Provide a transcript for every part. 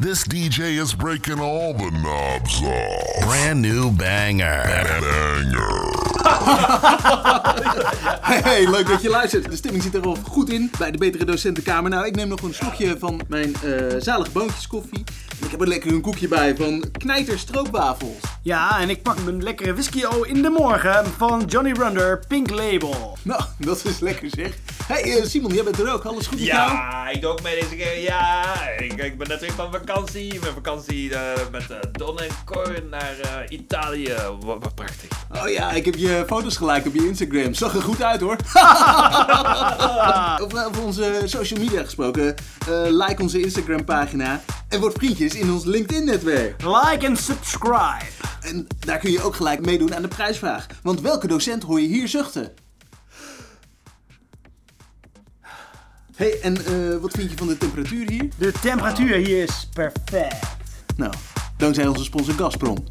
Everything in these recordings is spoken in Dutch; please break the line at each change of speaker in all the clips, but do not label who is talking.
This DJ is breaking all the knobs off.
Brand new banger.
Banger.
Hey, leuk dat je luistert. De stemming zit er al goed in bij de Betere Docentenkamer. Nou, ik neem nog een slokje van mijn eh zalige boontjeskoffie. En ik heb er lekker een koekje bij van Knijter Stroopwafels.
Ja, en ik pak mijn lekkere whisky al in de morgen van Johnny Runder Pink Label.
Nou, dat is lekker zeg. Hey eh, Simon, jij bent er ook. Alles goed met jou?
Ja, ik doe ook mee deze keer. Ja, ik, ik ben net terug van vakantie. Mijn vakantie eh, met eh, Don en Cor naar eh, Italië. Wat, wat prachtig.
Oh ja, ik heb je foto's gelijk op je Instagram. Zag er goed uit hoor. over, over onze social media gesproken. eh, like onze Instagram pagina. En word vriendjes in ons LinkedIn netwerk.
Like en subscribe.
En daar kun je ook gelijk meedoen aan de prijsvraag. Want welke docent hoor je hier zuchten? Hey, en eh, wat vind je van de temperatuur hier?
De temperatuur hier is perfect.
Nou, dankzij onze sponsor Gazprom.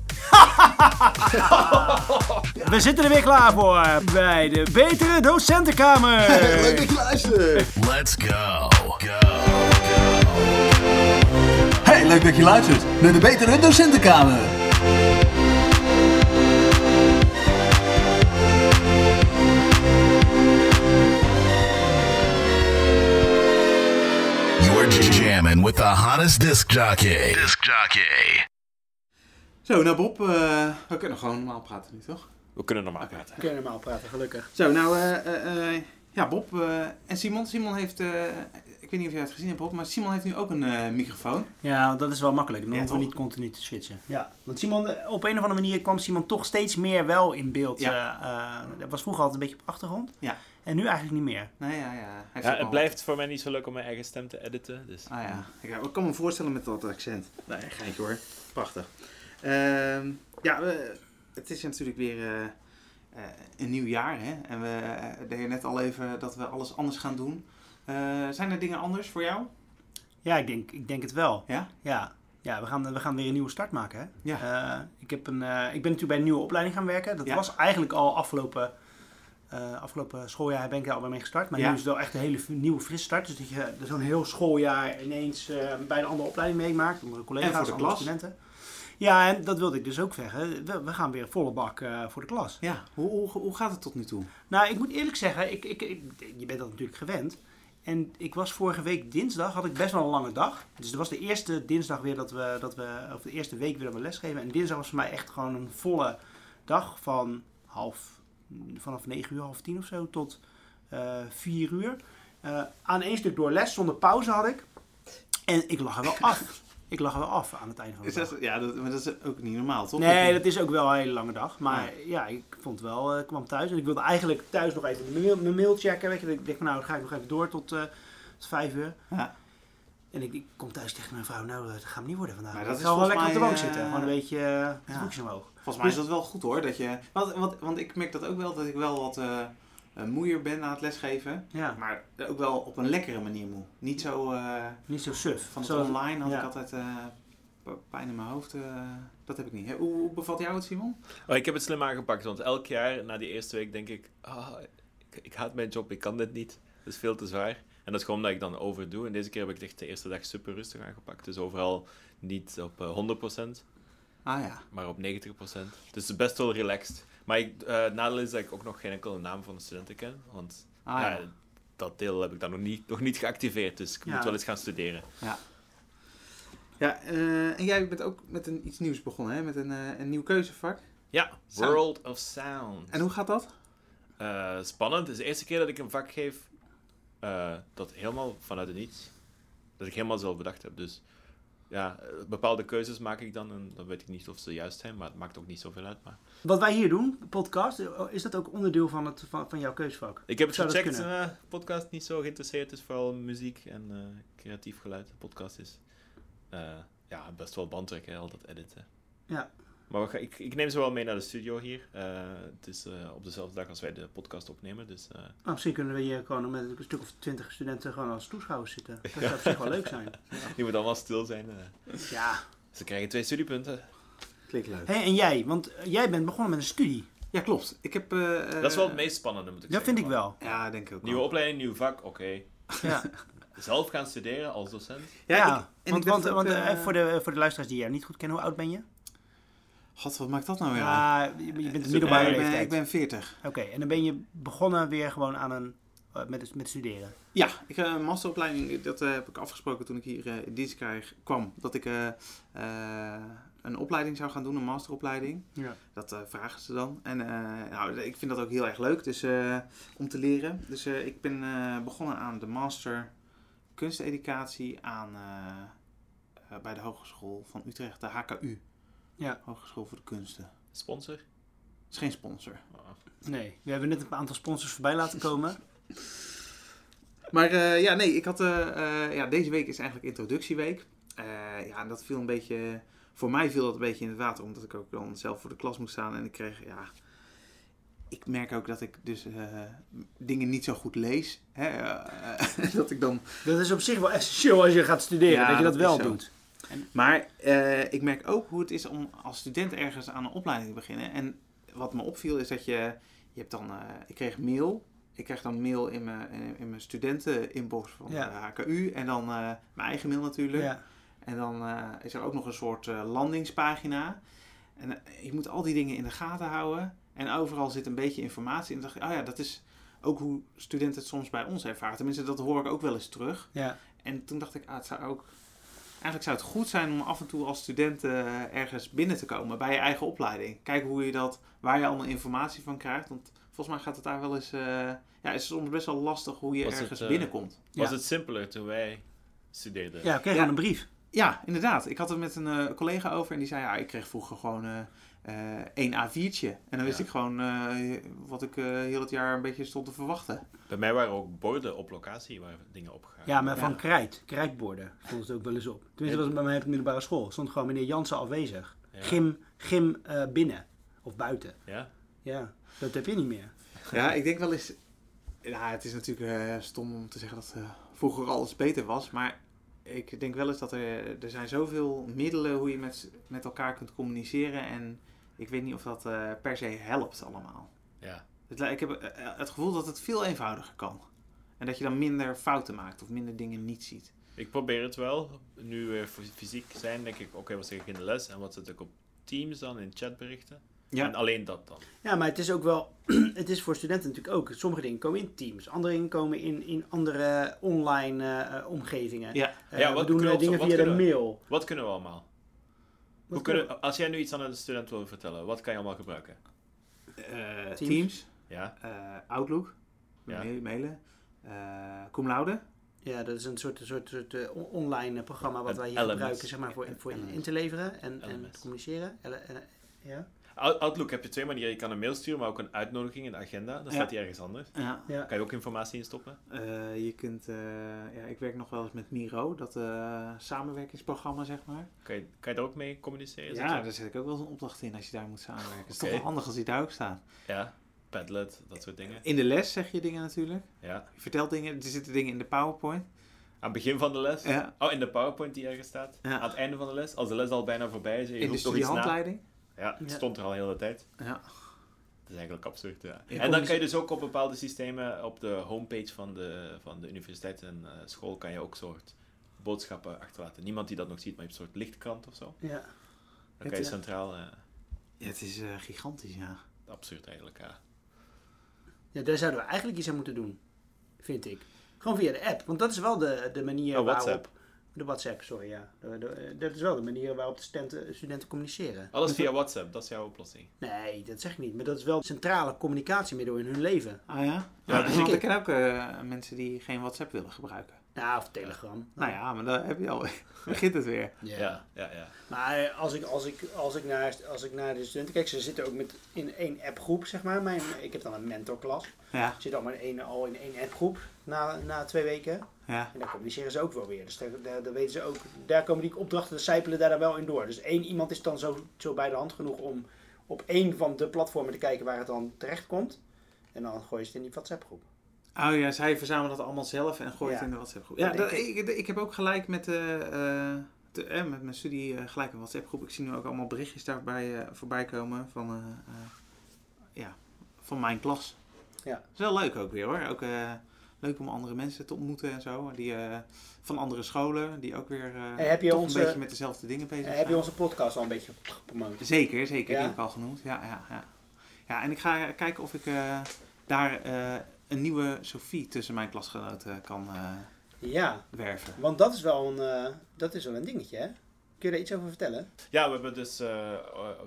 We zitten er weer klaar voor bij de Betere Docentenkamer.
Leuk dat je luistert.
Let's go. Go.
Hey, leuk dat je luistert naar de Betere Docentenkamer.
With the hottest disc jockey. Disc jockey.
Zo, nou Bob, eh, we kunnen gewoon normaal praten nu, toch?
We kunnen normaal praten.
We kunnen normaal praten, gelukkig.
Zo, nou, eh, eh, eh, ja, Bob eh, en Simon. Simon heeft, eh, ik weet niet of jij het gezien hebt, Bob, maar Simon heeft nu ook een eh, microfoon.
Ja, dat is wel makkelijk. Dan
Ja,
hoeven we niet continu te switchen. Ja, want Simon, op een of andere manier kwam Simon toch steeds meer wel in beeld.
Ja.
eh, eh, dat was vroeger altijd een beetje op achtergrond.
Ja.
En nu eigenlijk niet meer.
Nee, ja, ja.
Het blijft voor mij niet zo leuk om mijn eigen stem te editen. Dus.
Ah ja, ik, ik kan me voorstellen met dat accent. Nee, geintje hoor. Prachtig. Ehm, ja, we- het is natuurlijk weer eh, eh, een nieuw jaar, hè. En we uh, deden net al even dat we alles anders gaan doen. Eh, zijn er dingen anders voor jou?
Ja, ik denk, ik denk het wel.
Ja?
Ja, ja we, gaan, we gaan weer een nieuwe start maken. Hè?
Ja.
Eh, ik, heb een, eh, ik ben natuurlijk bij een nieuwe opleiding gaan werken. Dat
Ja.
was eigenlijk al afgelopen, eh, afgelopen schooljaar ben ik daar al mee gestart. Maar
Ja.
nu is het wel echt een hele nieuwe frisse start. Dus dat je er zo'n heel schooljaar ineens eh, bij een andere opleiding meemaakt. Andere collega's,
En voor de
andere
klas.
studenten. Ja, en dat wilde ik dus ook zeggen. We, we gaan weer volle bak eh, voor de klas.
Ja. Hoe, hoe, hoe gaat het tot nu toe?
Nou, ik moet eerlijk zeggen, ik, ik, ik- je bent dat natuurlijk gewend. En ik was vorige week dinsdag, had ik best wel een lange dag. Dus het was de eerste dinsdag weer dat we, dat we of de eerste week weer dat we lesgeven. En dinsdag was voor mij echt gewoon een volle dag van half, vanaf 9 uur, half 10 of zo, tot eh 4 uur. Eh, aan één stuk door les, zonder pauze had ik. En ik lag er wel af. Ik lag er wel af aan het einde van de
Is
dag.
dat, ja, dat, maar dat is ook niet normaal, toch?
Nee, dat is ook wel een hele lange dag. Maar ja, ik vond het wel, eh, ik kwam thuis en ik wilde eigenlijk thuis nog even mijn mail, mijn mail checken. Weet je, ik dacht van nou, dan ga ik nog even door tot, eh tot vijf uur.
Ja.
En ik, ik kom thuis tegen mijn vrouw, nou, dat gaat me niet worden vandaag.
Maar
ik
dat is
ga wel lekker op de bank
eh,
zitten. Gewoon een beetje uh, met
ja.
voetjes omhoog.
Volgens mij is dat wel goed hoor. Dat je, want, want, want ik merk dat ook wel, dat ik wel wat eh eh, moeier ben aan het lesgeven.
Ja,
Maar ook wel op een lekkere manier moe. Niet zo eh,
niet zo suf.
van het
Zo-
online had
ja.
ik altijd eh, pijn in mijn hoofd. dat heb ik niet. Hoe, hoe bevalt jou het, Simon?
Oh, ik heb het slim aangepakt, want elk jaar na die eerste week denk ik, ah, ik, ik haat mijn job, ik kan dit niet. Het is veel te zwaar. En dat is gewoon dat ik dan overdoe. En deze keer heb ik het echt de eerste dag super rustig aangepakt. Dus overal niet op eh, 100%,
Ah ja.
maar op 90%. Dus best wel relaxed. Maar ik, eh, het nadeel is dat ik ook nog geen enkele naam van de studenten ken. Want
Ah
ja,
ja.
dat deel heb ik dan nog niet, nog niet geactiveerd. Dus ik
Ja.
moet wel eens gaan studeren.
Ja, eh, en jij bent ook met een, iets nieuws begonnen, hè? Met een, eh, een nieuw keuzevak.
Ja,
Sound.
World of Sound.
En hoe gaat dat?
Spannend. Het is de eerste keer dat ik een vak geef dat helemaal vanuit het niets. Dat ik helemaal zelf bedacht heb. Dus ja, eh, bepaalde keuzes maak ik dan en dan weet ik niet of ze juist zijn, maar het maakt ook niet zoveel uit. Maar...
Wat wij hier doen, podcast, eh, is dat ook onderdeel van, het, van, van jouw keusvak?
Ik heb het
Zou
gecheckt, eh, podcast niet zo geïnteresseerd. Het is vooral muziek en creatief geluid. De podcast is ja, best wel bandrek, hè, al dat editen.
Ja.
Maar we gaan, ik, ik neem ze wel mee naar de studio hier. Eh, het is eh, op dezelfde dag als wij de podcast opnemen. Dus eh,
Nou, misschien kunnen we hier gewoon met een stuk of twintig studenten gewoon als toeschouwers zitten. Dat zou op zich wel leuk zijn.
die moet allemaal stil zijn. eh.
Ja.
Ze krijgen twee studiepunten.
Klinkt leuk.
Hey, en jij, want jij bent begonnen met een studie.
Ja, klopt. Ik heb... eh,
Dat is wel het meest spannende, moet ik
Dat
zeggen.
vind ik wel.
Ja, denk ik ook
Nieuwe
wel.
opleiding, nieuw vak, oké.
Ja.
zelf gaan studeren als docent.
Ja,
ik- en
want,
ik
want,
ook,
want, voor, de, voor de luisteraars die jou niet goed kennen, hoe oud ben je?
God, wat maakt dat nou weer?
Ja, je, je bent de
Eh,
middelbare
ik, ben, ik ben 40.
Oké, en dan ben je begonnen weer gewoon aan een, eh, met, met studeren.
Ja, ik heb een masteropleiding, dat eh, heb ik afgesproken toen ik hier eh, in dienst kreeg, kwam. Dat ik eh, eh, een opleiding zou gaan doen, een masteropleiding.
Ja.
Dat eh, vragen ze dan. En eh, nou, ik vind dat ook heel erg leuk dus, eh, om te leren. Dus eh, ik ben eh, begonnen aan de master kunsteducatie aan, eh, eh, bij de Hogeschool van Utrecht, de HKU.
Ja.
Hogeschool voor de Kunsten.
Sponsor?
Dat is geen sponsor.
Ah.
Nee, we hebben net een aantal sponsors voorbij laten komen.
Maar eh, ja, nee, ik had, eh, eh, ja, deze week is eigenlijk introductieweek. Eh, ja, en dat viel een beetje, voor mij viel dat een beetje in het water, omdat ik ook dan zelf voor de klas moest staan. En ik kreeg, ja, ik merk ook dat ik dus eh, dingen niet zo goed lees. Hè? dat ik dan
Dat is op zich wel essentieel als je gaat studeren,
Ja,
dat je dat,
dat
wel
is Maar eh, ik merk ook hoe het is om als student ergens aan een opleiding te beginnen. En wat me opviel is dat je, je hebt dan, eh, ik kreeg mail. Ik krijg dan mail in mijn, in, mijn studenten-inbox van
Ja.
de HKU. En dan eh, mijn eigen mail natuurlijk.
Ja.
En dan eh, is er ook nog een soort eh, landingspagina. En je moet al die dingen in de gaten houden. En overal zit een beetje informatie. En dan dacht ik, oh ja, dat is ook hoe studenten het soms bij ons ervaren. Tenminste, dat hoor ik ook wel eens terug.
Ja.
En toen dacht ik, ah, het zou ook... Eigenlijk zou het goed zijn om af en toe als student eh, ergens binnen te komen bij je eigen opleiding. Kijken hoe je dat, waar je allemaal informatie van krijgt. Want volgens mij gaat het daar wel eens... eh, ja, is het soms best wel lastig hoe je
Was het,
ergens
eh,
binnenkomt.
Was
Ja.
het simpeler toen wij studeerden?
ja, ik kreeg
Ja.
een brief.
Ja, inderdaad. Ik had het met een eh, collega over en die zei, ja, ik kreeg vroeger gewoon één A4'tje. En dan wist
Ja.
ik gewoon eh, wat ik eh, heel het jaar een beetje stond te verwachten.
Bij mij waren ook borden op locatie waar dingen opgegaan.
Ja, maar van
Ja.
krijt, krijtborden stond het ook wel eens op. Tenminste, dat was bij mij op de middelbare school. Stond gewoon meneer Jansen afwezig.
Ja.
Gym, gym eh, binnen of buiten.
Ja?
Ja, dat heb je niet meer.
Ja, ik denk wel eens... Ja, het is natuurlijk eh, stom om te zeggen dat eh, vroeger alles beter was. Maar ik denk wel eens dat er... Er zijn zoveel middelen hoe je met, met elkaar kunt communiceren. En ik weet niet of dat eh, per se helpt allemaal.
Ja.
Het, ik heb eh, het gevoel dat het veel eenvoudiger kan. En dat je dan minder fouten maakt of minder dingen niet ziet.
Ik probeer het wel. Nu we fy- fysiek zijn, denk ik, oké, wat zeg ik in de les en wat zit ik op Teams dan, in chatberichten.
Ja.
En alleen dat dan.
Ja, maar het is ook wel, het is voor studenten natuurlijk ook. Sommige dingen komen in teams, andere dingen komen in, in andere online eh, eh, omgevingen.
Ja.
Eh,
Ja,
we
wat
doen
kunnen
eh,
we
dingen
wat
via de
kunnen we?
mail.
Wat kunnen we allemaal? Hoe
Wat
kunnen, als jij nu iets aan een student wil vertellen, wat kan je allemaal gebruiken?
Eh,
Teams.
Teams,
Ja?
eh, Outlook,
Ja.
mail- mailen, eh cum laude.
Ja, dat is een soort, soort, soort on- online programma wat wij hier
LMS.
gebruiken zeg maar, voor, voor in te leveren en, en te communiceren. Ja?
Out- Outlook heb je twee manieren. Je kan een mail sturen, maar ook een uitnodiging, een agenda. Dan staat die ergens anders.
Ja.
Ja.
Kan je ook informatie in stoppen.
Eh, je kunt, eh, ja, ik werk nog wel eens met Miro, dat eh, samenwerkingsprogramma zeg maar.
Kan je, kan je daar ook mee communiceren?
Ja, daar zet ik ook wel eens een opdracht in als je daar moet samenwerken. Het is toch wel handig als die daar ook staan.
Ja, Padlet, dat soort dingen.
In de les zeg je dingen natuurlijk.
Ja.
Je vertelt dingen, er zitten dingen in de PowerPoint.
Aan het begin van de les.
Ja.
Oh, in de PowerPoint die ergens staat.
Ja.
Aan het einde van de les. Als de les al bijna voorbij is je
In de
nog iets na. Ja, het
Ja.
stond er al de hele tijd.
Ja.
Dat is eigenlijk absurd, ja. En dan kan je dus ook op bepaalde systemen, op de homepage van de, van de universiteit en eh, school, kan je ook soort boodschappen achterlaten. Niemand die dat nog ziet, maar je hebt een soort lichtkrant of zo.
Ja.
Dan
Het,
kan je centraal... eh,
ja, het is eh, gigantisch, ja.
absurd eigenlijk, ja.
ja, daar zouden we eigenlijk iets aan moeten doen, vind ik. Gewoon via de app, want dat is wel de, de manier
Oh,
waarop...
WhatsApp.
De WhatsApp, sorry, ja. De- de- dat is wel de manier waarop de studenten, studenten communiceren.
Alles via WhatsApp, dat is jouw oplossing.
Nee, dat zeg ik niet. Maar dat is wel een centrale communicatiemiddel in hun leven.
Ah ja?
Ja,
Ja,
dus
ik
ken ook eh, mensen die geen WhatsApp willen gebruiken.
Ja, of Telegram.
Nou ja, maar dan heb je al, begint het weer.
Ja.
Ja, ja, ja.
Maar als ik, als, ik, als, ik naar, als ik naar de studenten kijk, ze zitten ook met in één appgroep, zeg maar. Mijn, ik heb dan een mentorklas.
Ja,
Ze zitten allemaal in één, al in één appgroep na, na twee weken.
ja.
En daar communiceren ze ook wel weer. Dus daar, daar, daar weten ze ook, daar komen die opdrachten, de sijpelen daar dan wel in door. Dus één iemand is dan zo, zo bij de hand genoeg om op één van de platformen te kijken waar het dan terecht komt. En dan gooi je het in die WhatsApp groep.
Oh ja, zij verzamelen dat allemaal zelf en gooien
Ja.
het in de WhatsApp groep. Ja,
Dat
ik, ik heb ook gelijk met, eh, eh, de, eh, met mijn studie eh, gelijk een WhatsApp groep. Ik zie nu ook allemaal berichtjes daarbij eh, voorbij komen van, eh, eh, ja, van mijn klas.
Ja.
Dat is wel leuk ook weer hoor. Ook, eh, leuk om andere mensen te ontmoeten en zo. Die, eh, van andere scholen, die ook weer eh,
Hey, heb je
toch
onze-
een beetje met dezelfde dingen bezig
Eh,
zijn.
heb je onze podcast al een beetje gepromoot?
Zeker, zeker.
Ja?
Die heb ik al genoemd. Ja, ja, ja. ja en ik ga kijken of ik eh, daar eh, een nieuwe Sophie tussen mijn klasgenoten kan eh,
Ja,
werven.
want dat is wel een, eh, dat is wel een dingetje, hè? Kun je daar iets over vertellen?
Ja, we hebben dus eh,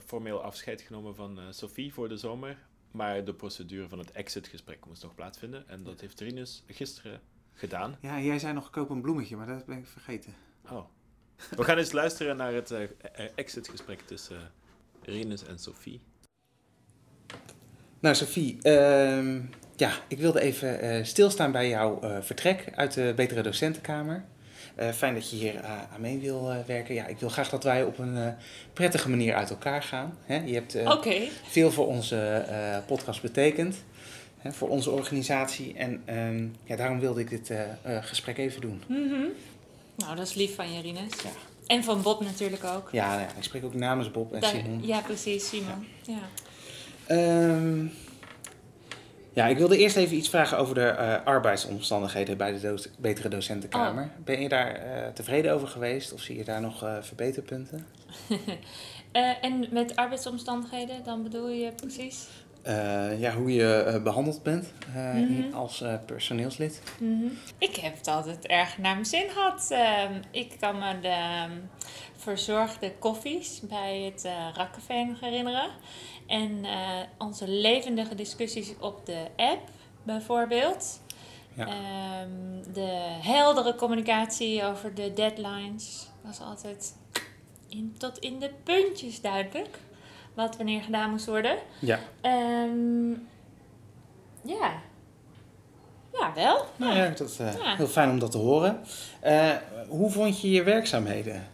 formeel afscheid genomen van eh, Sophie voor de zomer. Maar de procedure van het exitgesprek moest nog plaatsvinden. En dat heeft Rinus gisteren gedaan.
Ja, jij zei nog koop een bloemetje, maar dat ben ik vergeten.
Oh. We gaan eens luisteren naar het eh, eh, exitgesprek tussen eh, Rinus en Sophie.
Nou, Sophie, ehm, ja, ik wilde even eh, stilstaan bij jouw eh, vertrek uit de Betere Docentenkamer. Eh, fijn dat je hier aan mee wil werken. Ja, ik wil graag dat wij op een prettige manier uit elkaar gaan. Hè? Je hebt veel voor onze podcast betekend, hè, voor onze organisatie. En ehm, ja, daarom wilde ik dit gesprek even doen.
Mhm. Nou, dat is lief van je, Rinus.
Ja.
En van Bob natuurlijk ook.
Ja, nou ja, ik spreek ook namens Bob en
Daar-
Simon.
ja, precies, Simon. Ja.
Ehm, ja, ik wilde eerst even iets vragen over de eh, arbeidsomstandigheden bij de Betere Docentenkamer. Ben je daar eh, tevreden over geweest of zie je daar nog eh, verbeterpunten?
En met arbeidsomstandigheden, dan bedoel je precies?
Eh, ja, hoe je eh, behandeld bent eh,
Mhm.
als personeelslid.
Mhm. Ik heb het altijd erg naar mijn zin gehad. Ehm, ik kan me de ehm, verzorgde koffies bij het Rakcafé nog herinneren. En onze levendige discussies op de app bijvoorbeeld.
Ja.
Ehm, de heldere communicatie over de deadlines was altijd in, tot in de puntjes duidelijk. Wat wanneer gedaan moest worden.
Ja.
Ehm, ja. Ja, wel.
Nou ja, dat is eh,
Ja.
heel fijn om dat te horen. Eh, hoe vond je je werkzaamheden?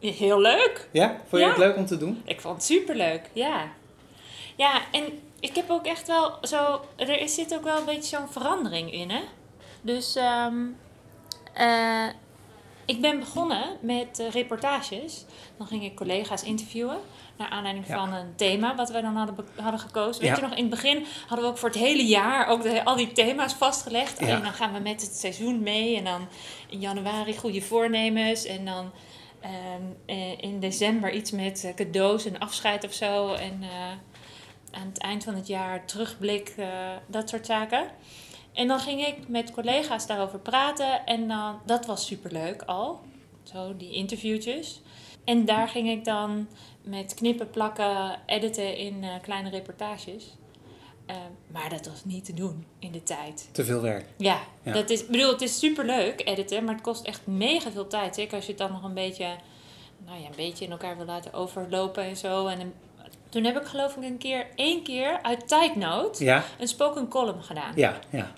Heel leuk.
Ja, vond je
Ja.
het leuk om te doen?
Ik vond het superleuk, ja. Ja, en ik heb ook echt wel zo... Er is- zit ook wel een beetje zo'n verandering in, hè. Dus eh, ik ben begonnen met eh, reportages. Dan ging ik collega's interviewen. Naar aanleiding
Ja.
van een thema wat we dan hadden, hadden gekozen. Weet
Ja.
je nog, in het begin hadden we ook voor het hele jaar ook de, al die thema's vastgelegd.
Ja.
En dan gaan we met het seizoen mee. En dan in januari goede voornemens. En dan ehm, eh, in december iets met eh, cadeaus en afscheid of zo. En aan het eind van het jaar terugblik, dat soort zaken. En dan ging ik met collega's daarover praten. En dan, dat was superleuk al. Zo, die interviewtjes. En daar ging ik dan met knippen, plakken, editen in eh, kleine reportages. Eh, maar dat was niet te doen in de tijd.
Te veel werk.
Ja,
Ja.
Dat is, bedoel, het is superleuk editen, maar het kost echt mega veel tijd. Zeker als je het dan nog een beetje, nou ja, een beetje in elkaar wil laten overlopen en zo. En een- toen heb ik geloof ik een keer, één keer uit tijdnood
Ja,
een spoken column gedaan.
ja, ja.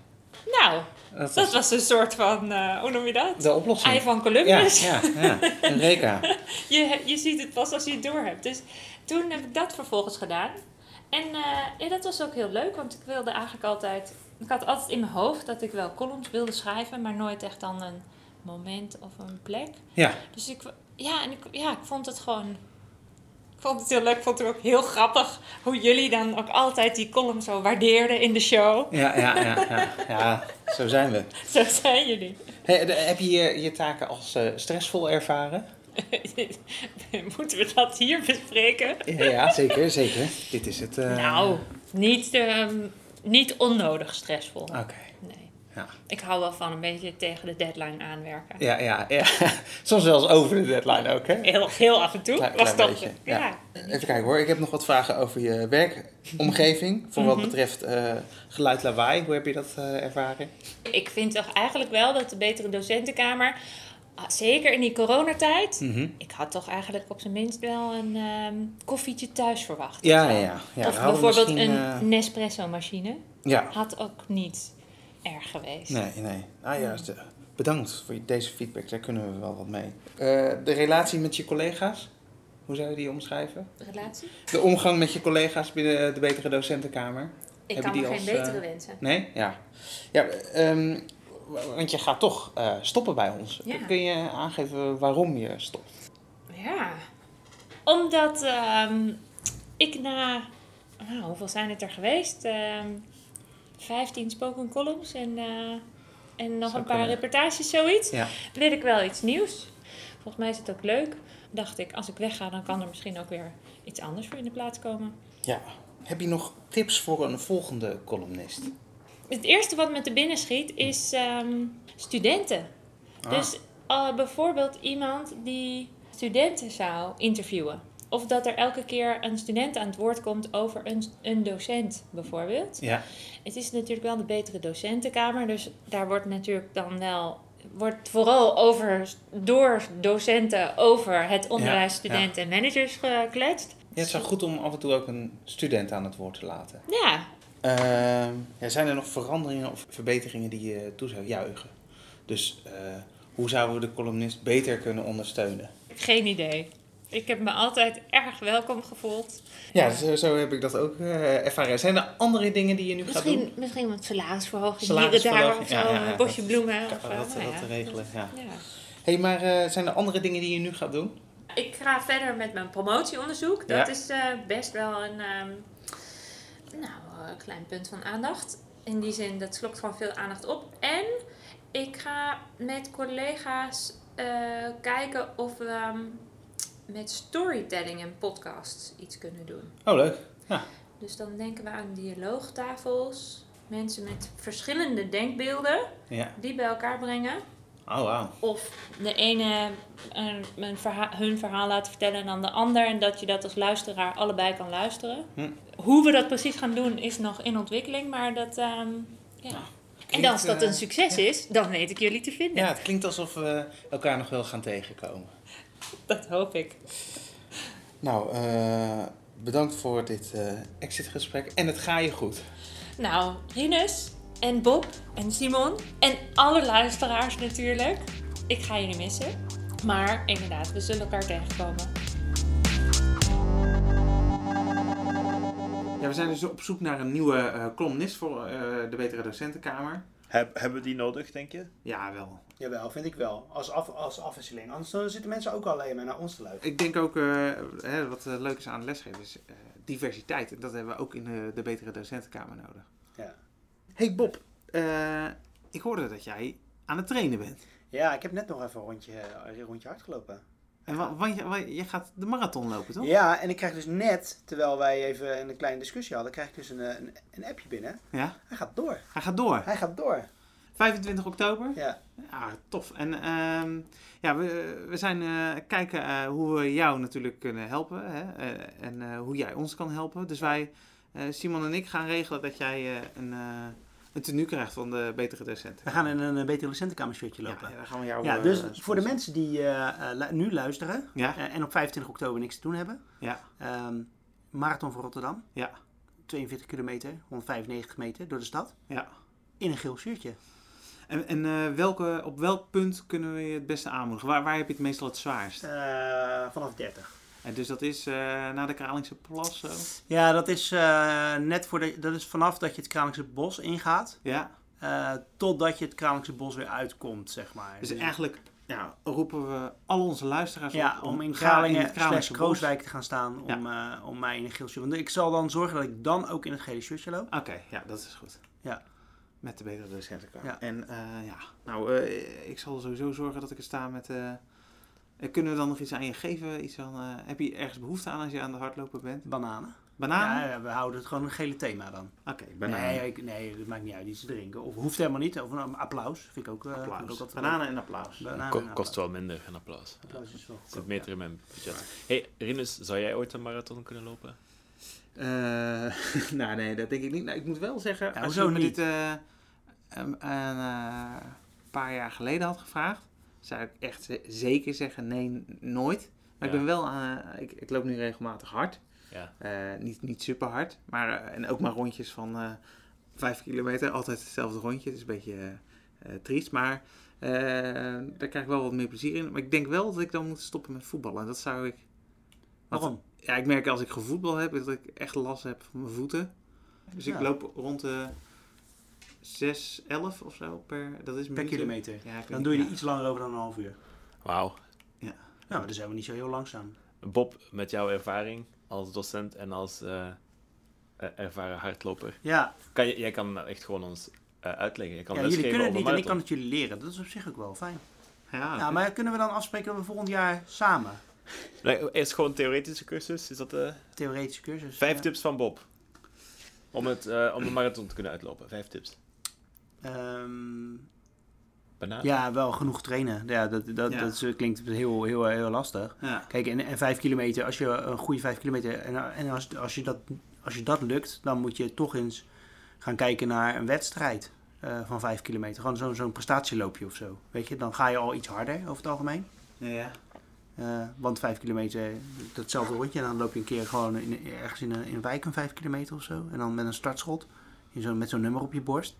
Nou,
Dat,
dat
was
was een soort van, eh, hoe noem je dat?
de oplossing.
Ei van
Ja,
Columbus.
ja, ja. Een Reka.
Je, je ziet het pas als je het door hebt. Dus toen heb ik dat vervolgens gedaan. En eh, ja, dat was ook heel leuk, want ik wilde eigenlijk altijd... Ik had altijd in mijn hoofd dat ik wel columns wilde schrijven, maar nooit echt dan een moment of een plek.
Ja,
Dus ik, ja, en ik, ja, ik vond het gewoon... Ik vond het heel leuk. Ik vond het ook heel grappig hoe jullie dan ook altijd die column zo waardeerden in de show.
ja, ja, ja. Ja, ja zo zijn we.
Zo zijn jullie.
Hey, heb je je, je taken als eh, stressvol ervaren?
Moeten we dat hier bespreken?
Ja, ja, zeker, zeker. Dit is het. eh,
Nou, niet, ehm, niet onnodig stressvol.
Oké.
Nee.
Ja.
Ik hou wel van een beetje tegen de deadline aanwerken.
Ja, ja, ja. Soms zelfs over de deadline ook, hè?
Heel, heel af en toe.
Klein-
was
klein beetje,
ja.
ja. Even kijken hoor, ik heb nog wat vragen over je werkomgeving. Voor wat
Mhm.
betreft eh, geluid lawaai, hoe heb je dat eh, ervaren?
Ik vind toch eigenlijk wel dat de betere docentenkamer, ah, zeker in die coronatijd,
Mhm.
ik had toch eigenlijk op zijn minst wel een ehm, koffietje thuis verwacht.
Ja, ja, ja. ja
of bijvoorbeeld een
eh,
Nespresso-machine.
ja,
Had ook niet erg geweest.
nee, nee. Ah ja, bedankt voor deze feedback, daar kunnen we wel wat mee. Eh, de relatie met je collega's, hoe zou je die omschrijven?
Relatie?
De omgang met je collega's binnen de betere docentenkamer?
Ik
Hebben
kan me geen
als,
betere
eh,
wensen.
Nee? Ja. Ja, ehm, want je gaat toch eh, stoppen bij ons.
Ja.
Kun je aangeven waarom je stopt?
Ja, omdat ehm, ik na, nou, hoeveel zijn het er geweest? Ehm, 15 spoken columns en, eh, en nog
Zou
een paar
kunnen.
reportages, zoiets.
Ja.
Wil ik wel iets nieuws. Volgens mij is het ook leuk. Dacht ik, als ik wegga, dan kan er misschien ook weer iets anders voor in de plaats komen.
ja. Heb je nog tips voor een volgende columnist?
Het eerste wat me te binnen schiet is ehm, studenten.
Ah.
Dus eh, bijvoorbeeld iemand die studenten zou interviewen. Of dat er elke keer een student aan het woord komt over een, een docent, bijvoorbeeld.
Ja.
Het is natuurlijk wel de betere docentenkamer, dus daar wordt natuurlijk dan wel wordt vooral over door docenten over het onderwijs,
Ja,
studenten en managers gekletst.
Ja, het is wel goed om af en toe ook een student aan het woord te laten.
Ja,
Ehm, ja, zijn er nog veranderingen of verbeteringen die je toe zou juichen? Dus eh, hoe zouden we de columnist beter kunnen ondersteunen?
geen idee. Ik heb me altijd erg welkom gevoeld.
Ja, zo, zo heb ik dat ook eh, ervaren. Zijn er andere dingen die je nu gaat
Misschien,
doen?
misschien wat salarisverhoging
Salarisverhoging,
daar of zo,
ja, ja, ja,
een bosje
dat-
bloemen.
Ja,
Of,
dat, dat, te regelen, ja.
Ja.
hey, maar eh, zijn er andere dingen die je nu gaat doen?
Ik ga verder met mijn promotieonderzoek. Dat
Ja.
is eh, best wel een ehm, nou, een klein punt van aandacht. In die zin, dat slokt gewoon veel aandacht op. En ik ga met collega's eh, kijken of we ehm, met storytelling en podcasts iets kunnen doen.
Oh, leuk. Ja.
Dus dan denken we aan dialoogtafels. Mensen met verschillende denkbeelden,
ja.
die bij elkaar brengen.
Oh, wauw.
Of de ene een, een verha- hun verhaal laten vertellen en dan de ander. En dat je dat als luisteraar allebei kan luisteren.
Hm.
Hoe we dat precies gaan doen is nog in ontwikkeling. Maar dat, ehm, ja. en
klinkt,
als dat
eh,
een succes is, dan weet ik jullie te vinden.
Ja, het klinkt alsof we elkaar nog wel gaan tegenkomen.
Dat hoop ik.
Nou, eh, bedankt voor dit eh exitgesprek. En het ga je goed.
Nou, Rinus en Bob en Simon en alle luisteraars natuurlijk. Ik ga jullie missen. Maar inderdaad, we zullen elkaar tegenkomen.
Ja, we zijn dus op zoek naar een nieuwe eh, columnist voor eh, de Betere Docentenkamer.
Heb, hebben we die nodig, denk je?
Ja, wel.
Jawel, vind ik wel. Als, af, als afwisseling. Anders dan zitten mensen ook alleen maar naar ons te luisteren.
Ik denk ook, eh, hè, wat eh, leuk is aan lesgeven, is eh, diversiteit. En dat hebben we ook in de, de Betere Docentenkamer nodig.
Ja.
Hey Bob, eh, ik hoorde dat jij aan het trainen bent.
Ja, ik heb net nog even een rondje, een rondje hard gelopen.
En wa- want je, wa- je gaat de marathon lopen, toch?
Ja, en ik krijg dus net, terwijl wij even een kleine discussie hadden, krijg ik dus een, een, een appje binnen.
Ja?
Hij gaat door.
Hij gaat door.
Hij gaat door.
25 oktober?
Ja.
Ja, tof. En ehm, ja, we, we zijn eh, kijken eh, hoe we jou natuurlijk kunnen helpen. Hè? eh, en hoe jij ons kan helpen. Dus wij, Simon en ik, gaan regelen dat jij een, een tenue krijgt van de betere docent.
We gaan in een, betere docentenkamer shirtje lopen.
ja, dan gaan we jou
Ja, dus voor de mensen die nu luisteren
Ja,
en op 25 oktober niks te doen hebben.
ja,
ehm, Marathon van Rotterdam.
Ja.
42 kilometer, 195 meter door de stad.
ja.
In een geel shirtje.
En, en eh, welke, op welk punt kunnen we je het beste aanmoedigen? Waar, waar heb je het meestal het zwaarst?
Eh, vanaf 30.
En dus dat is eh na de Kralingse Plas zo?
Ja, dat is, net voor de, dat is vanaf dat je het Kralingse Bos ingaat.
Ja.
totdat je het Kralingse Bos weer uitkomt, zeg maar.
Dus eigenlijk ja, roepen we al onze luisteraars
Ja,
op
om in
ga in
Kralingen slash. Krooswijk te gaan staan om, om mij in een geel shirtje. Want ik zal dan zorgen dat ik dan ook in het gele shirtje loop.
Oké, ja, dat is goed.
Ja.
Met de betere docentenkamer.
Ja.
En eh, ja, nou, eh, ik zal sowieso zorgen dat ik er sta met... eh, kunnen we dan nog iets aan je geven? Iets van, eh, heb je ergens behoefte aan als je aan het hardlopen bent?
Bananen.
Bananen?
Ja, ja, we houden het gewoon een gele thema dan.
Oké, bananen.
Nee, ik, nee, dat maakt niet uit. Iets te drinken. Of hoeft helemaal niet. Of een applaus. Vind ik ook, eh, vind ik
applaus.
ook altijd
Bananen en applaus.
Bananen
Ko-
en
kost
applaus.
wel minder, een applaus.
Applaus is wel
Zit meter in mijn budget. Hey, Rinus, zou jij ooit een marathon kunnen lopen?
Eh, nou, nee, dat denk ik niet. Nou, ik moet wel zeggen, als je me
niet?
dit eh, een, eh, paar jaar geleden had gevraagd, zou ik echt ze- zeker zeggen nee, nooit. Maar ik ben wel, ik, ik loop nu regelmatig hard.
Ja.
Niet, niet super hard, maar en ook maar rondjes van vijf kilometer. Altijd hetzelfde rondje. Het is een beetje triest, maar daar krijg ik wel wat meer plezier in. Maar ik denk wel dat ik dan moet stoppen met voetballen. En dat zou ik...
Waarom?
Ja, ik merk als ik gevoetbal heb, dat ik echt last heb van mijn voeten. Dus ik
Ja.
loop rond de 6, 11 of zo per, dat is
Per kilometer.
Ja,
Dan doe je
ja.
er iets langer over dan een half uur.
Wauw.
Nou, maar dan zijn we niet zo heel langzaam.
Bob, met jouw ervaring als docent en als eh, eh, ervaren hardloper.
Ja,
Kan je, jij kan echt gewoon ons eh, uitleggen. Je kan
ja jullie kunnen het niet en ik kan het jullie leren. Dat is op zich ook wel fijn.
Ja,
Ja, maar kunnen we dan afspreken dat we volgend jaar samen
eerst gewoon theoretische cursus. Is dat de
theoretische cursus?
vijf
ja.
tips van Bob? Om, het, eh, om de marathon te kunnen uitlopen. Vijf tips.
Ehm,
Banaan.
ja, wel genoeg trainen. Ja, dat, dat,
Ja.
dat is- klinkt heel, heel, heel lastig.
ja.
Kijk, en, en vijf kilometer, als je een goede vijf kilometer, en, en als, als, je dat, als je dat lukt, dan moet je toch eens gaan kijken naar een wedstrijd eh, van vijf kilometer. Gewoon zo'n zo'n prestatieloopje of zo. Weet je, dan ga je al iets harder over het algemeen.
Ja,
Eh, want vijf kilometer, datzelfde rondje, en dan loop je een keer gewoon in, ergens in een, in een wijk een vijf kilometer of zo. En dan met een startschot, in zo, met zo'n nummer op je borst.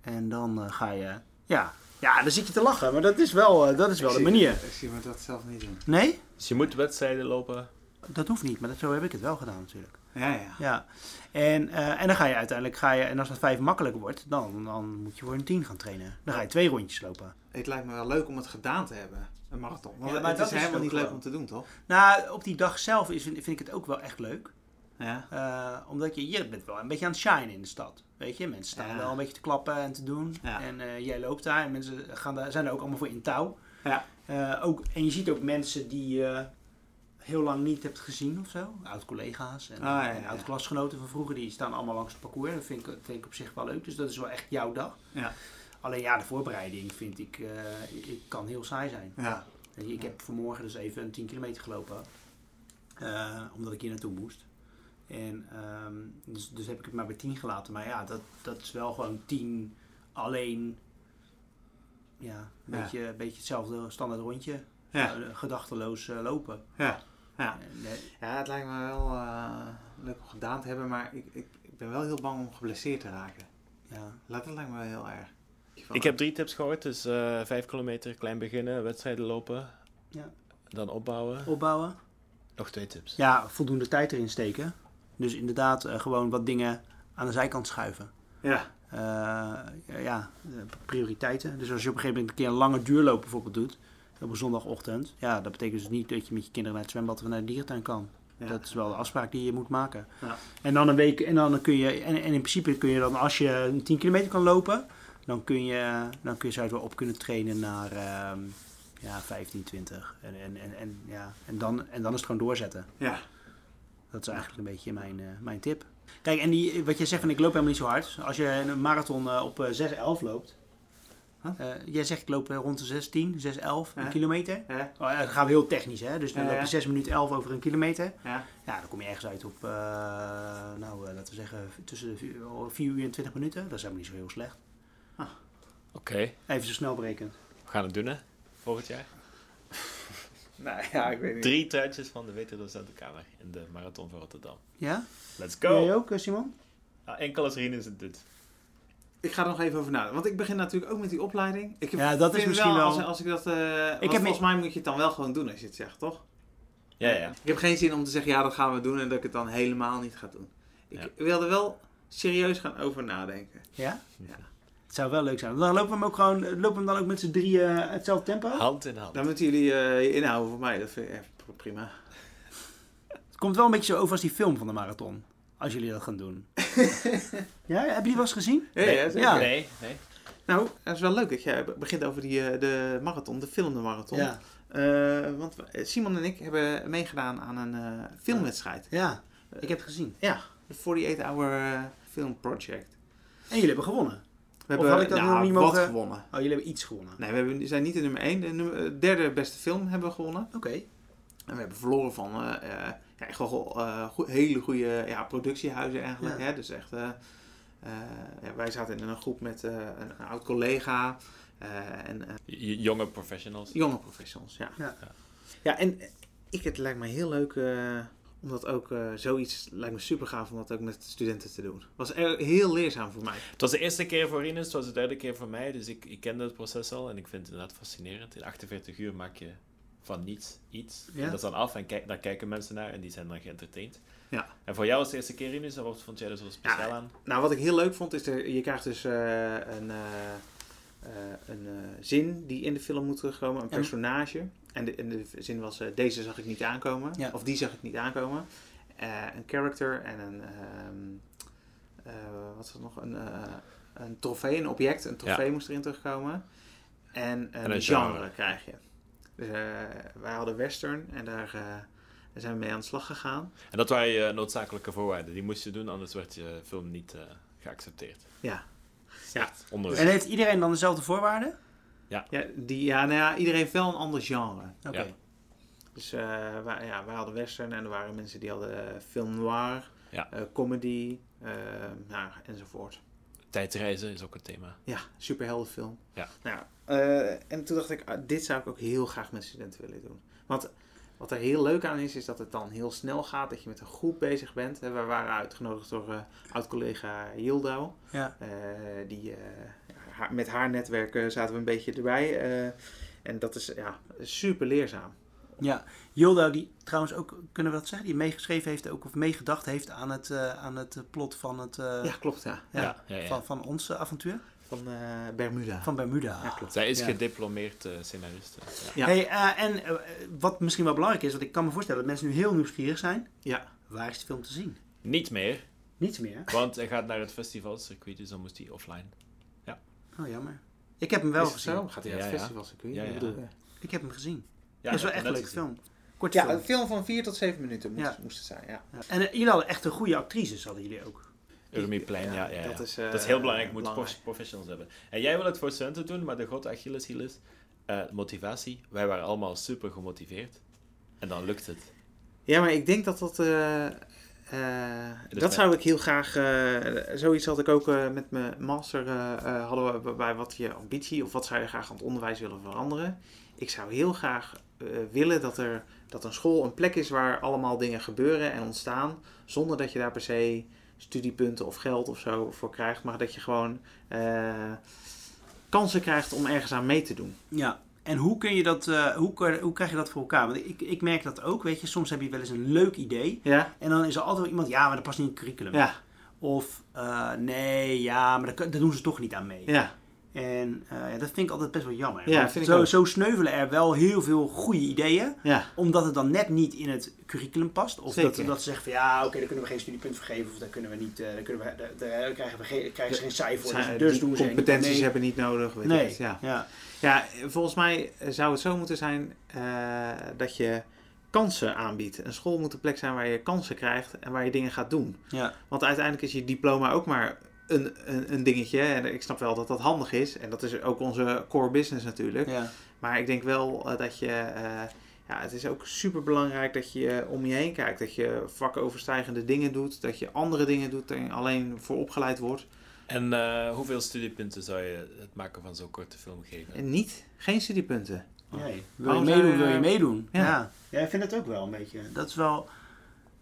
En dan eh, ga je, ja, ja, dan zit je te lachen, maar dat is wel, eh, dat is wel
Ik
de
zie-
manier.
Ik zie me dat zelf niet doen.
Nee,
Dus je moet wedstrijden lopen.
dat hoeft niet, maar dat, zo heb ik het wel gedaan natuurlijk.
Ja, ja.
Ja, en, eh, en dan ga je uiteindelijk, ga je, en als dat vijf makkelijk wordt, dan, dan moet je voor een tien gaan trainen. Dan ga je twee rondjes lopen.
Het lijkt me wel leuk om het gedaan te hebben, een marathon. Want
Ja, maar
het
dat
is
is
helemaal niet leuk om te doen, toch?
Nou, op die dag zelf is, vind ik het ook wel echt leuk.
Ja.
Eh, omdat je, je bent wel een beetje aan het shine in de stad. Weet je, mensen staan
Ja.
wel een beetje te klappen en te doen.
Ja.
En eh, jij loopt daar en mensen gaan daar, zijn er ook allemaal voor in touw.
Ja.
Eh, ook, en je ziet ook mensen die heel lang niet hebt gezien of zo. Oud-collega's en,
Ah, ja,
en
ja.
oud-klasgenoten van vroeger. Die staan allemaal langs het parcours. Dat vind ik, vind ik op zich wel leuk. Dus dat is wel echt jouw dag.
Ja.
Alleen ja, de voorbereiding vind ik, eh, ik, kan heel saai zijn.
Ja.
Ik heb vanmorgen dus even een 10 kilometer gelopen. eh, omdat ik hier naartoe moest. En ehm, dus, dus heb ik het maar bij 10 gelaten. Maar ja, dat, dat is wel gewoon 10 alleen. Ja, een
Ja.
beetje, een beetje hetzelfde standaard rondje.
Ja.
Eh, gedachteloos lopen.
Ja. Ja.
Eh,
ja, het lijkt me wel eh, leuk om gedaan te hebben, maar ik, ik, ik ben wel heel bang om geblesseerd te raken.
ja.
Dat lijkt me wel heel erg.
Ik heb drie tips gehoord. Dus eh vijf kilometer, klein beginnen, wedstrijden lopen.
Ja.
Dan opbouwen.
Opbouwen.
Nog twee tips.
Ja, voldoende tijd erin steken. Dus inderdaad, eh, gewoon wat dingen aan de zijkant schuiven.
Ja.
Eh, ja, ja, prioriteiten. Dus als je op een gegeven moment een keer een lange duurloop bijvoorbeeld doet, op een zondagochtend, ja, dat betekent dus niet dat je met je kinderen naar het zwembad of naar de dierentuin kan.
Ja.
Dat is wel de afspraak die je moet maken.
Ja.
En dan een week, en dan kun je, en, en in principe kun je dan, als je een 10 kilometer kan lopen, dan kun je, dan kun je zou je wel op kunnen trainen naar ehm, ja, 15, 20. En, en, en, en, ja, en, dan, en dan is het gewoon doorzetten.
Ja.
Dat is eigenlijk een beetje mijn, eh, mijn tip. Kijk, en die, wat jij zegt van ik loop helemaal niet zo hard. Als je een marathon eh, op eh, 6,11 loopt.
Huh?
eh, jij zegt ik loop eh, rond de 16, 6,11
Ja.
een kilometer.
Ja.
Oh, ja, dan gaan we heel technisch, hè? Dus dan loop je
ja.
6 minuten 11 over een kilometer.
Ja.
Ja, dan kom je ergens uit op, eh, nou, eh, laten we zeggen, tussen de 4 uur en 20 minuten. Dat is helemaal niet zo heel slecht.
Oké,
Even zo snel berekend.
we gaan het doen hè. Volgend jaar.
Nou ja, ik weet niet.
Drie truitjes van de Docentenkamer in de Marathon van Rotterdam.
Ja?
Let's
Jij
go!
ook, eh, Simon?
Ah, enkel als Rien is het dit.
Ik ga er nog even over nadenken. Want ik begin natuurlijk ook met die opleiding. Ik heb-
Ja, dat is misschien wel-
Als, als ik dat... eh want
heb
volgens mij moet je het dan wel gewoon doen als je het zegt, toch?
Ja, ja.
Ik heb geen zin om te zeggen, ja, dat gaan we doen en dat ik het dan helemaal niet ga doen. Ik
Ja.
wil er wel serieus gaan over nadenken.
Ja?
Ja.
Het zou wel leuk zijn. Dan lopen we hem ook gewoon, lopen we hem dan ook met z'n drieën uh, hetzelfde tempo?
Hand in hand.
Dan moeten jullie eh, je inhouden voor mij. Dat vind ik echt prima.
Het komt wel een beetje zo over als die film van de marathon. Als jullie dat gaan doen. ja, heb je die wel eens gezien?
Ja, ja, zeker.
Ja.
Nee, nee.
Nou, het is wel leuk dat jij begint over die, eh, de marathon, de film de marathon.
Ja.
Eh, want we- Simon en ik hebben meegedaan aan een eh, filmwedstrijd.
ja, ik heb het gezien.
Ja, de 48 Hour eh, Film Project.
En jullie hebben gewonnen.
We
Of had ik dat
nou,
nog niet
wat
mogen-
gewonnen.
Oh, jullie hebben iets gewonnen.
Nee, we hebben, we zijn niet de nummer 1. De nummer- eh, derde beste film hebben we gewonnen.
Oké.
En we hebben verloren van ja, echt wel eh, hele goede ja, productiehuizen eigenlijk.
Ja.
Hè? Dus echt, eh, eh, ja, wij zaten in een groep met eh, een, een oud collega eh, en eh,
Jonge professionals.
jonge professionals. Ja,
Ja.
ja. en ik, het lijkt me heel leuk eh, om dat ook, eh, zoiets lijkt me super gaaf om dat ook met studenten te doen. was er- heel leerzaam voor mij.
Het was de eerste keer voor Ines, het was de derde keer voor mij. Dus ik, ik kende het proces al en ik vind het inderdaad fascinerend. In 48 uur maak je van niets iets.
Ja.
En dat is dan af en kijk, daar kijken mensen naar en die zijn dan geëntertained.
Ja.
En voor jou was het de eerste keer Ines, en wat vond jij er zo speciaal
Ja,
aan?
Nou, wat ik heel leuk vond, is er, je krijgt dus eh, een, eh, eh, een zin die in de film moet terugkomen, een
En-
personage. En de, en de zin was, eh, deze zag ik niet aankomen.
Ja.
Of die zag ik niet aankomen. eh, een character en een, ehm, eh, wat is het nog, een, eh, een trofee, een object. Een trofee moest erin terugkomen. En een,
een
genre.
genre.
krijg je. Dus eh, wij hadden western en daar, eh, daar zijn we mee aan de slag gegaan.
En dat waren je noodzakelijke voorwaarden. Die moest je doen, anders werd je film niet eh, geaccepteerd.
Ja. Ja.
Onderweg.
En heeft iedereen dan dezelfde voorwaarden?
Ja, die, ja, nou ja, iedereen heeft wel een ander genre.
Oké.
Ja.
Dus eh, wij, ja, wij hadden western en er waren mensen die hadden film noir,
Ja.
eh, comedy, nou, enzovoort.
Tijdreizen is ook een thema.
Ja, superheldenfilm.
Ja.
Nou, eh, en toen dacht ik, ah, dit zou ik ook heel graag met studenten willen doen. Want wat er heel leuk aan is, is dat het dan heel snel gaat, dat je met een groep bezig bent. We waren uitgenodigd door eh, oud-collega Yildau.
Ja.
Eh, die, eh, haar- met haar netwerk zaten we een beetje erbij. eh, en dat is ja, super leerzaam.
Ja, Yilda die trouwens ook, kunnen we dat zeggen, die meegeschreven heeft ook, of meegedacht heeft aan het, aan het plot van het, eh,
Ja, klopt, ja.
ja,
Ja, ja, ja.
Van, van ons avontuur,
Van eh, Bermuda.
van Bermuda.
Ja, klopt.
Zij is
Ja.
gediplomeerd eh, scenarist. eh, ja.
Ja.
Hey, eh, en wat misschien wel belangrijk is, want ik kan me voorstellen dat mensen nu heel nieuwsgierig zijn.
Ja.
Waar is de film te zien?
Niet meer,
Niets meer.
want hij gaat naar het festivalcircuit, dus dan moest hij offline.
Oh, jammer. Ik heb hem wel gezien.
zo? Gaat hij naar
Ja,
het
ja.
festivalcircuit?
Ja, ja.
Ik heb hem gezien.
Ja,
dat is wel echt een leuke film. Korte
Ja,
film.
een film van 4 tot 7 minuten moest,
Ja.
moest het zijn, ja.
Ja. En jullie hadden echt een goede actrices, hadden jullie ook.
Ja, ja.
Dat is, eh,
Dat is heel belangrijk, moet
belangrijk.
professionals hebben. En jij wil het voor studenten doen, maar de grote Achilleshiel is eh, motivatie. Wij waren allemaal super gemotiveerd. En dan lukt het.
Ja, maar ik denk dat dat... eh, eh,
Dus
dat zou ik heel graag... eh, zoiets had ik ook eh, met mijn master. eh, eh, hadden we bij wat je ambitie of wat zou je graag aan het onderwijs willen veranderen. Ik zou heel graag eh, willen dat er dat een school een plek is waar allemaal dingen gebeuren en ontstaan. Zonder dat je daar per se studiepunten of geld of zo voor krijgt. Maar dat je gewoon eh, kansen krijgt om ergens aan mee te doen.
Ja. En hoe kun je dat, eh, hoe, hoe krijg je dat voor elkaar? Want ik, ik merk dat ook, weet je, soms heb je wel eens een leuk idee.
Ja?
En dan is er altijd wel iemand, ja, maar dat past niet in het curriculum.
Ja.
Of, eh, nee, ja, maar daar doen ze toch niet aan mee.
Ja.
En eh, ja, dat vind ik altijd best wel jammer.
Ja,
Want
vind ik
zo,
ook.
zo sneuvelen er wel heel veel goede ideeën.
Ja.
Omdat het dan net niet in het curriculum past. Of dat,
Zeker.
dat ze zeggen van ja, oké, daar kunnen we geen studiepunt voor geven. Of daar kunnen we niet, eh, daar, kunnen we, daar, daar krijgen, we geen, krijgen ze geen cijfer voor. Dus, dus doen ze
competenties
nee.
hebben niet nodig. Weet
Nee,
het, ja.
ja.
Ja, volgens mij zou het zo moeten zijn eh, dat je kansen aanbiedt. Een school moet een plek zijn waar je kansen krijgt en waar je dingen gaat doen.
Ja.
Want uiteindelijk is je diploma ook maar een, een, een dingetje. En ik snap wel dat dat handig is. En dat is ook onze core business natuurlijk.
Ja.
Maar ik denk wel eh, dat je... eh, ja, het is ook super belangrijk dat je om je heen kijkt. Dat je vakoverstijgende dingen doet. Dat je andere dingen doet dan je alleen voor opgeleid wordt.
En eh, hoeveel studiepunten zou je het maken van zo'n korte film geven?
En niet, geen studiepunten.
Nee. Wil je meedoen, wil je meedoen.
Ja.
Ja. ja. ik vind het ook wel een beetje. Dat is wel...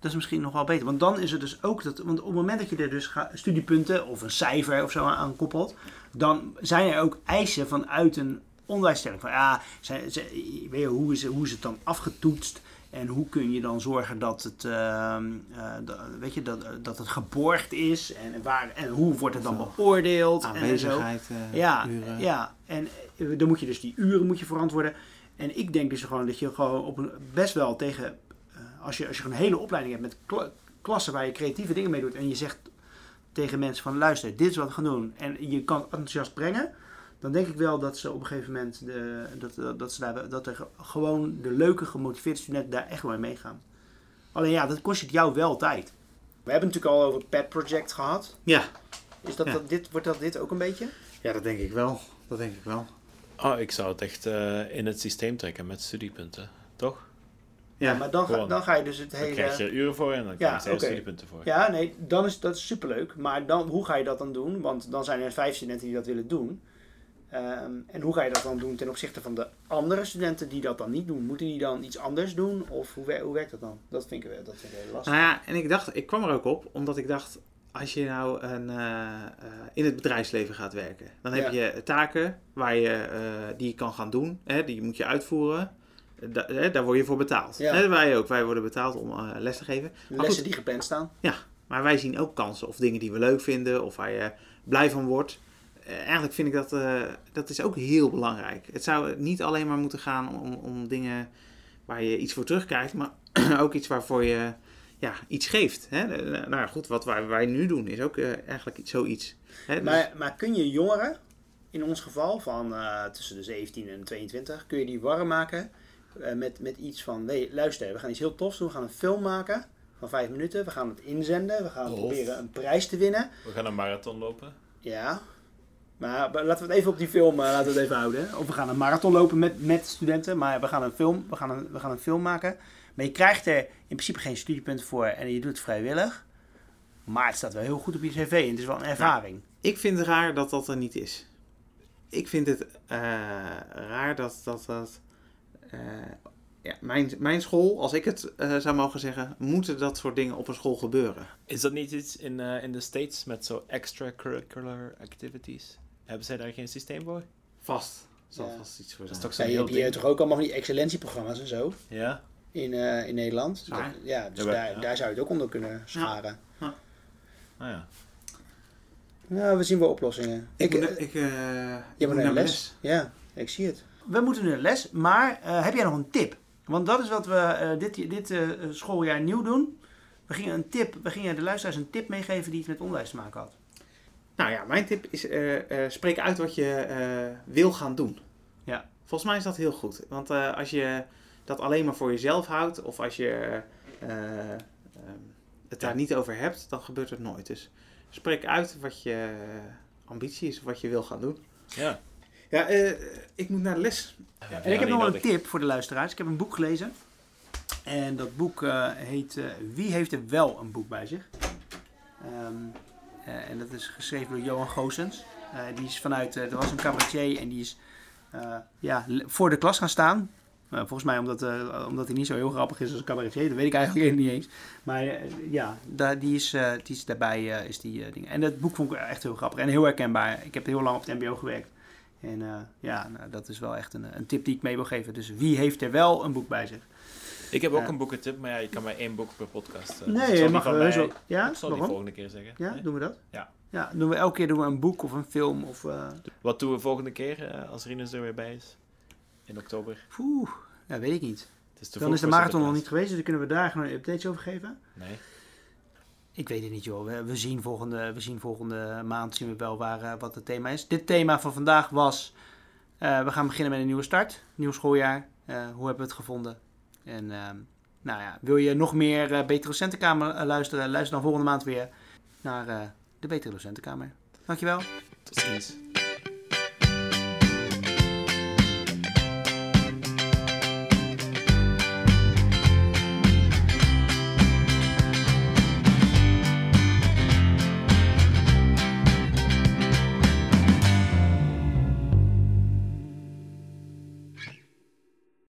Dat is misschien nog wel beter. Want dan is het dus ook dat... Want op het moment dat je er dus studiepunten of een cijfer of zo aan, koppelt... Dan zijn er ook eisen vanuit een onderwijsstelling. Van ja, zijn, zijn- weet je, hoe, is, hoe is het dan afgetoetst? En hoe kun je dan zorgen dat het, ehm, eh, weet je, dat, dat het geborgd is? En, waar, en hoe wordt het dan beoordeeld? En zo.
Aanwezigheid, eh,
Ja,
uren.
ja, en eh, dan moet je dus die uren moet je verantwoorden. En ik denk dus gewoon dat je gewoon op een, best wel tegen, als, je, als je een hele opleiding hebt met kla- klassen waar je creatieve dingen mee doet. En je zegt tegen mensen van luister, dit is wat we gaan doen. En je kan het enthousiast brengen. Dan denk ik wel dat ze op een gegeven moment, de, dat, dat, ze daar, dat er ge- gewoon de leuke gemotiveerde studenten daar echt wel in meegaan. Alleen ja, dat kost het jou wel tijd. We hebben het natuurlijk al over het pet project gehad.
Ja.
Is dat,
Ja.
dat dit, wordt dat dit ook een beetje?
ja, dat denk ik wel. Dat denk ik wel.
Oh, ik zou het echt eh, in het systeem trekken met studiepunten, toch?
Ja,
maar dan ga, dan ga je dus het
Dan
hele...
krijg je uren voor en dan
Ja,
krijg je
oké.
studiepunten voor.
Ja, nee, dan is dat is superleuk. Maar dan, hoe ga je dat dan doen? Want dan zijn er vijf studenten die dat willen doen. Ehm, en hoe ga je dat dan doen ten opzichte van de andere studenten die dat dan niet doen? Moeten die dan iets anders doen? Of hoe, hoe werkt dat dan? Dat vind ik, wel- dat vind ik heel lastig.
Nou ja, en ik dacht, ik kwam er ook op, omdat ik dacht, als je nou een, eh, eh, in het bedrijfsleven gaat werken, dan heb je taken waar je, eh, die je kan gaan doen, hè, die moet je uitvoeren. Da- hè, daar word je voor betaald.
Ja.
Hè, wij ook, wij worden betaald om eh, les te geven. Maar
Lessen
goed,
die gepland staan.
maar wij zien ook kansen of dingen die we leuk vinden of waar je blij van wordt. Eh, eigenlijk vind ik dat, eh, dat is ook heel belangrijk. Het zou niet alleen maar moeten gaan om, om dingen waar je iets voor terugkrijgt, maar ook iets waarvoor je ja, iets geeft. Hè? Nou goed, wat wij, wij nu doen is ook eigenlijk iets, zoiets. Hè? Dus-
Maar, maar kun je jongeren, in ons geval van tussen de 17 en 22, kun je die warm maken eh, met, met iets van, nee, luister, we gaan iets heel tofs doen. We gaan een film maken van vijf minuten. We gaan het inzenden. We gaan
Of-
proberen een prijs te winnen.
We gaan een marathon lopen.
Ja. Maar laten we het even op die film, eh, laten we het even houden. Of we gaan een marathon lopen met, met studenten. Maar we gaan een film, we gaan een, we gaan een film maken. Maar je krijgt er in principe geen studiepunten voor en je doet het vrijwillig. Maar het staat wel heel goed op je cv en het is wel een ervaring.
Ik vind het raar dat dat er niet is. Ik vind het eh, raar dat dat. dat ja, mijn, mijn school, als ik het eh, zou mogen zeggen, moeten dat soort dingen op een school gebeuren.
Is dat niet iets in, eh, in de States met zo extracurricular activities? Hebben zij daar geen systeem voor?
Vast. Zal
Ja.
vast iets voor
Dat is
zijn.
toch
Ja,
zo'n
je hebt toch ook allemaal van die excellentieprogramma's en zo
Ja?
in, eh, in Nederland. Dus dat- ja, dus
Ja,
daar,
ja.
daar zou je het ook onder kunnen scharen.
Ah ja.
Ja, we zien wel oplossingen.
Ik,
Ik,
moet,
eh,
ik, eh,
je moet naar les. Ja, ik zie het. We moeten nu naar les, maar eh, heb jij nog een tip? Want dat is wat we eh, dit, dit eh, schooljaar nieuw doen. We gingen, een tip, we gingen de luisteraars een tip meegeven die iets met onderwijs te maken had.
Nou ja, mijn tip is: eh, eh, spreek uit wat je eh, wil gaan doen.
Ja.
Volgens mij is dat heel goed. Want eh, als je dat alleen maar voor jezelf houdt, of als je eh, ehm, het daar niet over hebt, dan gebeurt het nooit. Dus spreek uit wat je ambitie is, of wat je wil gaan doen.
Ja.
Ja, eh, ik moet naar de les.
Ja,
En ik heb nog wel een tip voor de luisteraars. Ik heb een boek gelezen. En dat boek eh, heet eh, Wie heeft er wel een boek bij zich? Ehm, eh, en dat is geschreven door Johan Goossens. Eh, die is vanuit, eh, er was een cabaretier en die is eh, ja, voor de klas gaan staan. Eh, volgens mij omdat, eh, omdat hij niet zo heel grappig is als een cabaretier. Dat weet ik eigenlijk niet eens. Maar ja, daar, die, is, eh, die is daarbij eh, is die dingen. En dat boek vond ik echt heel grappig en heel herkenbaar. Ik heb heel lang op het mbo gewerkt. En eh, ja, nou, dat is wel echt een, een tip die ik mee wil geven. Dus wie heeft er wel een boek bij zich?
Ik heb ook een boekentip, maar ja, je kan maar één boek per podcast. dus ik
Nee,
zal
je
die
mag wel
mij-
zo. Ja,
Ik zal die
waarom?
volgende keer zeggen.
Ja,
Nee?
doen we dat?
Ja.
Ja, doen we elke keer doen we een boek of een film of... eh
Wat doen we volgende keer als Rinus er weer bij is? In oktober.
Poeh, ja, weet ik niet.
Het is te
Dan is de marathon nog niet geweest, dus dan kunnen we daar gewoon updates over geven.
Nee.
Ik weet het niet joh, we, zien, volgende, we zien volgende maand zien we wel waar, eh, wat het thema is. Dit thema van vandaag was, eh, we gaan beginnen met een nieuwe start, nieuw schooljaar. Eh, hoe hebben we het gevonden? En ehm, nou ja, wil je nog meer Betere Docentenkamer luisteren? Luister dan volgende maand weer naar de Betere Docentenkamer. Dankjewel.
Tot ziens.